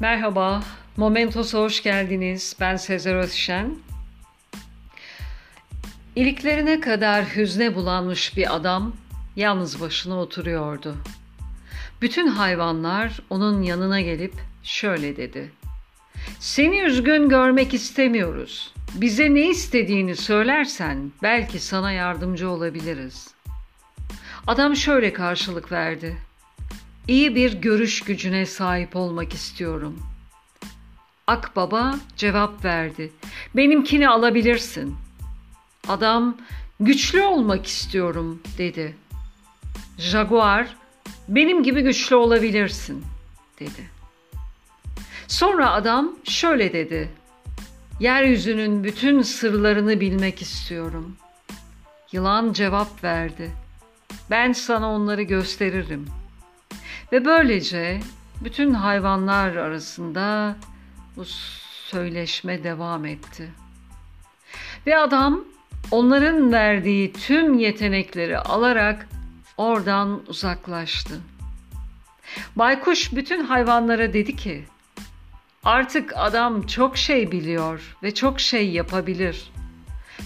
Merhaba, Momentos'a hoş geldiniz. Ben Sezer Özşen. İliklerine kadar hüzne bulanmış bir adam yalnız başına oturuyordu. Bütün hayvanlar onun yanına gelip şöyle dedi. Seni üzgün görmek istemiyoruz. Bize ne istediğini söylersen belki sana yardımcı olabiliriz. Adam şöyle karşılık verdi. İyi bir görüş gücüne sahip olmak istiyorum. Akbaba cevap verdi. Benimkini alabilirsin. Adam güçlü olmak istiyorum dedi. Jaguar benim gibi güçlü olabilirsin dedi. Sonra adam şöyle dedi. Yeryüzünün bütün sırlarını bilmek istiyorum. Yılan cevap verdi. Ben sana onları gösteririm. Ve böylece bütün hayvanlar arasında bu söyleşme devam etti. Ve adam onların verdiği tüm yetenekleri alarak oradan uzaklaştı. Baykuş bütün hayvanlara dedi ki, Artık adam çok şey biliyor ve çok şey yapabilir.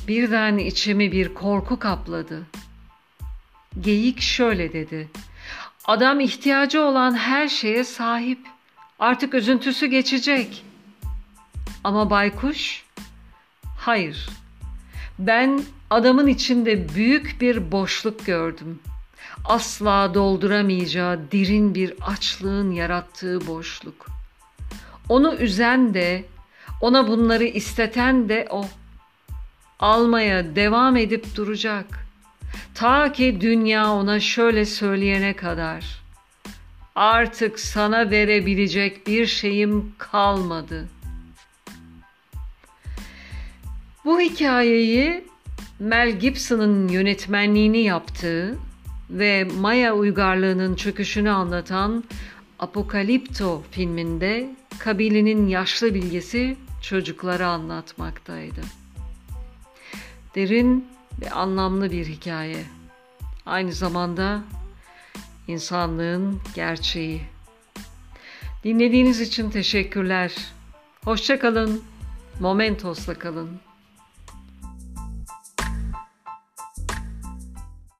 Birden içimi bir korku kapladı. Geyik şöyle dedi. Adam ihtiyacı olan her şeye sahip. Artık üzüntüsü geçecek. Ama baykuş, hayır. Ben adamın içinde büyük bir boşluk gördüm. Asla dolduramayacağı derin bir açlığın yarattığı boşluk. Onu üzen de, ona bunları isteten de o. Almaya devam edip duracak.'' Ta ki dünya ona şöyle söyleyene kadar. Artık sana verebilecek bir şeyim kalmadı. Bu hikayeyi Mel Gibson'ın yönetmenliğini yaptığı ve Maya uygarlığının çöküşünü anlatan Apokalipto filminde kabilenin yaşlı bilgesi çocuklara anlatmaktaydı. Derin ve anlamlı bir hikaye. Aynı zamanda insanlığın gerçeği. Dinlediğiniz için teşekkürler. Hoşça kalın. Momentos'la kalın.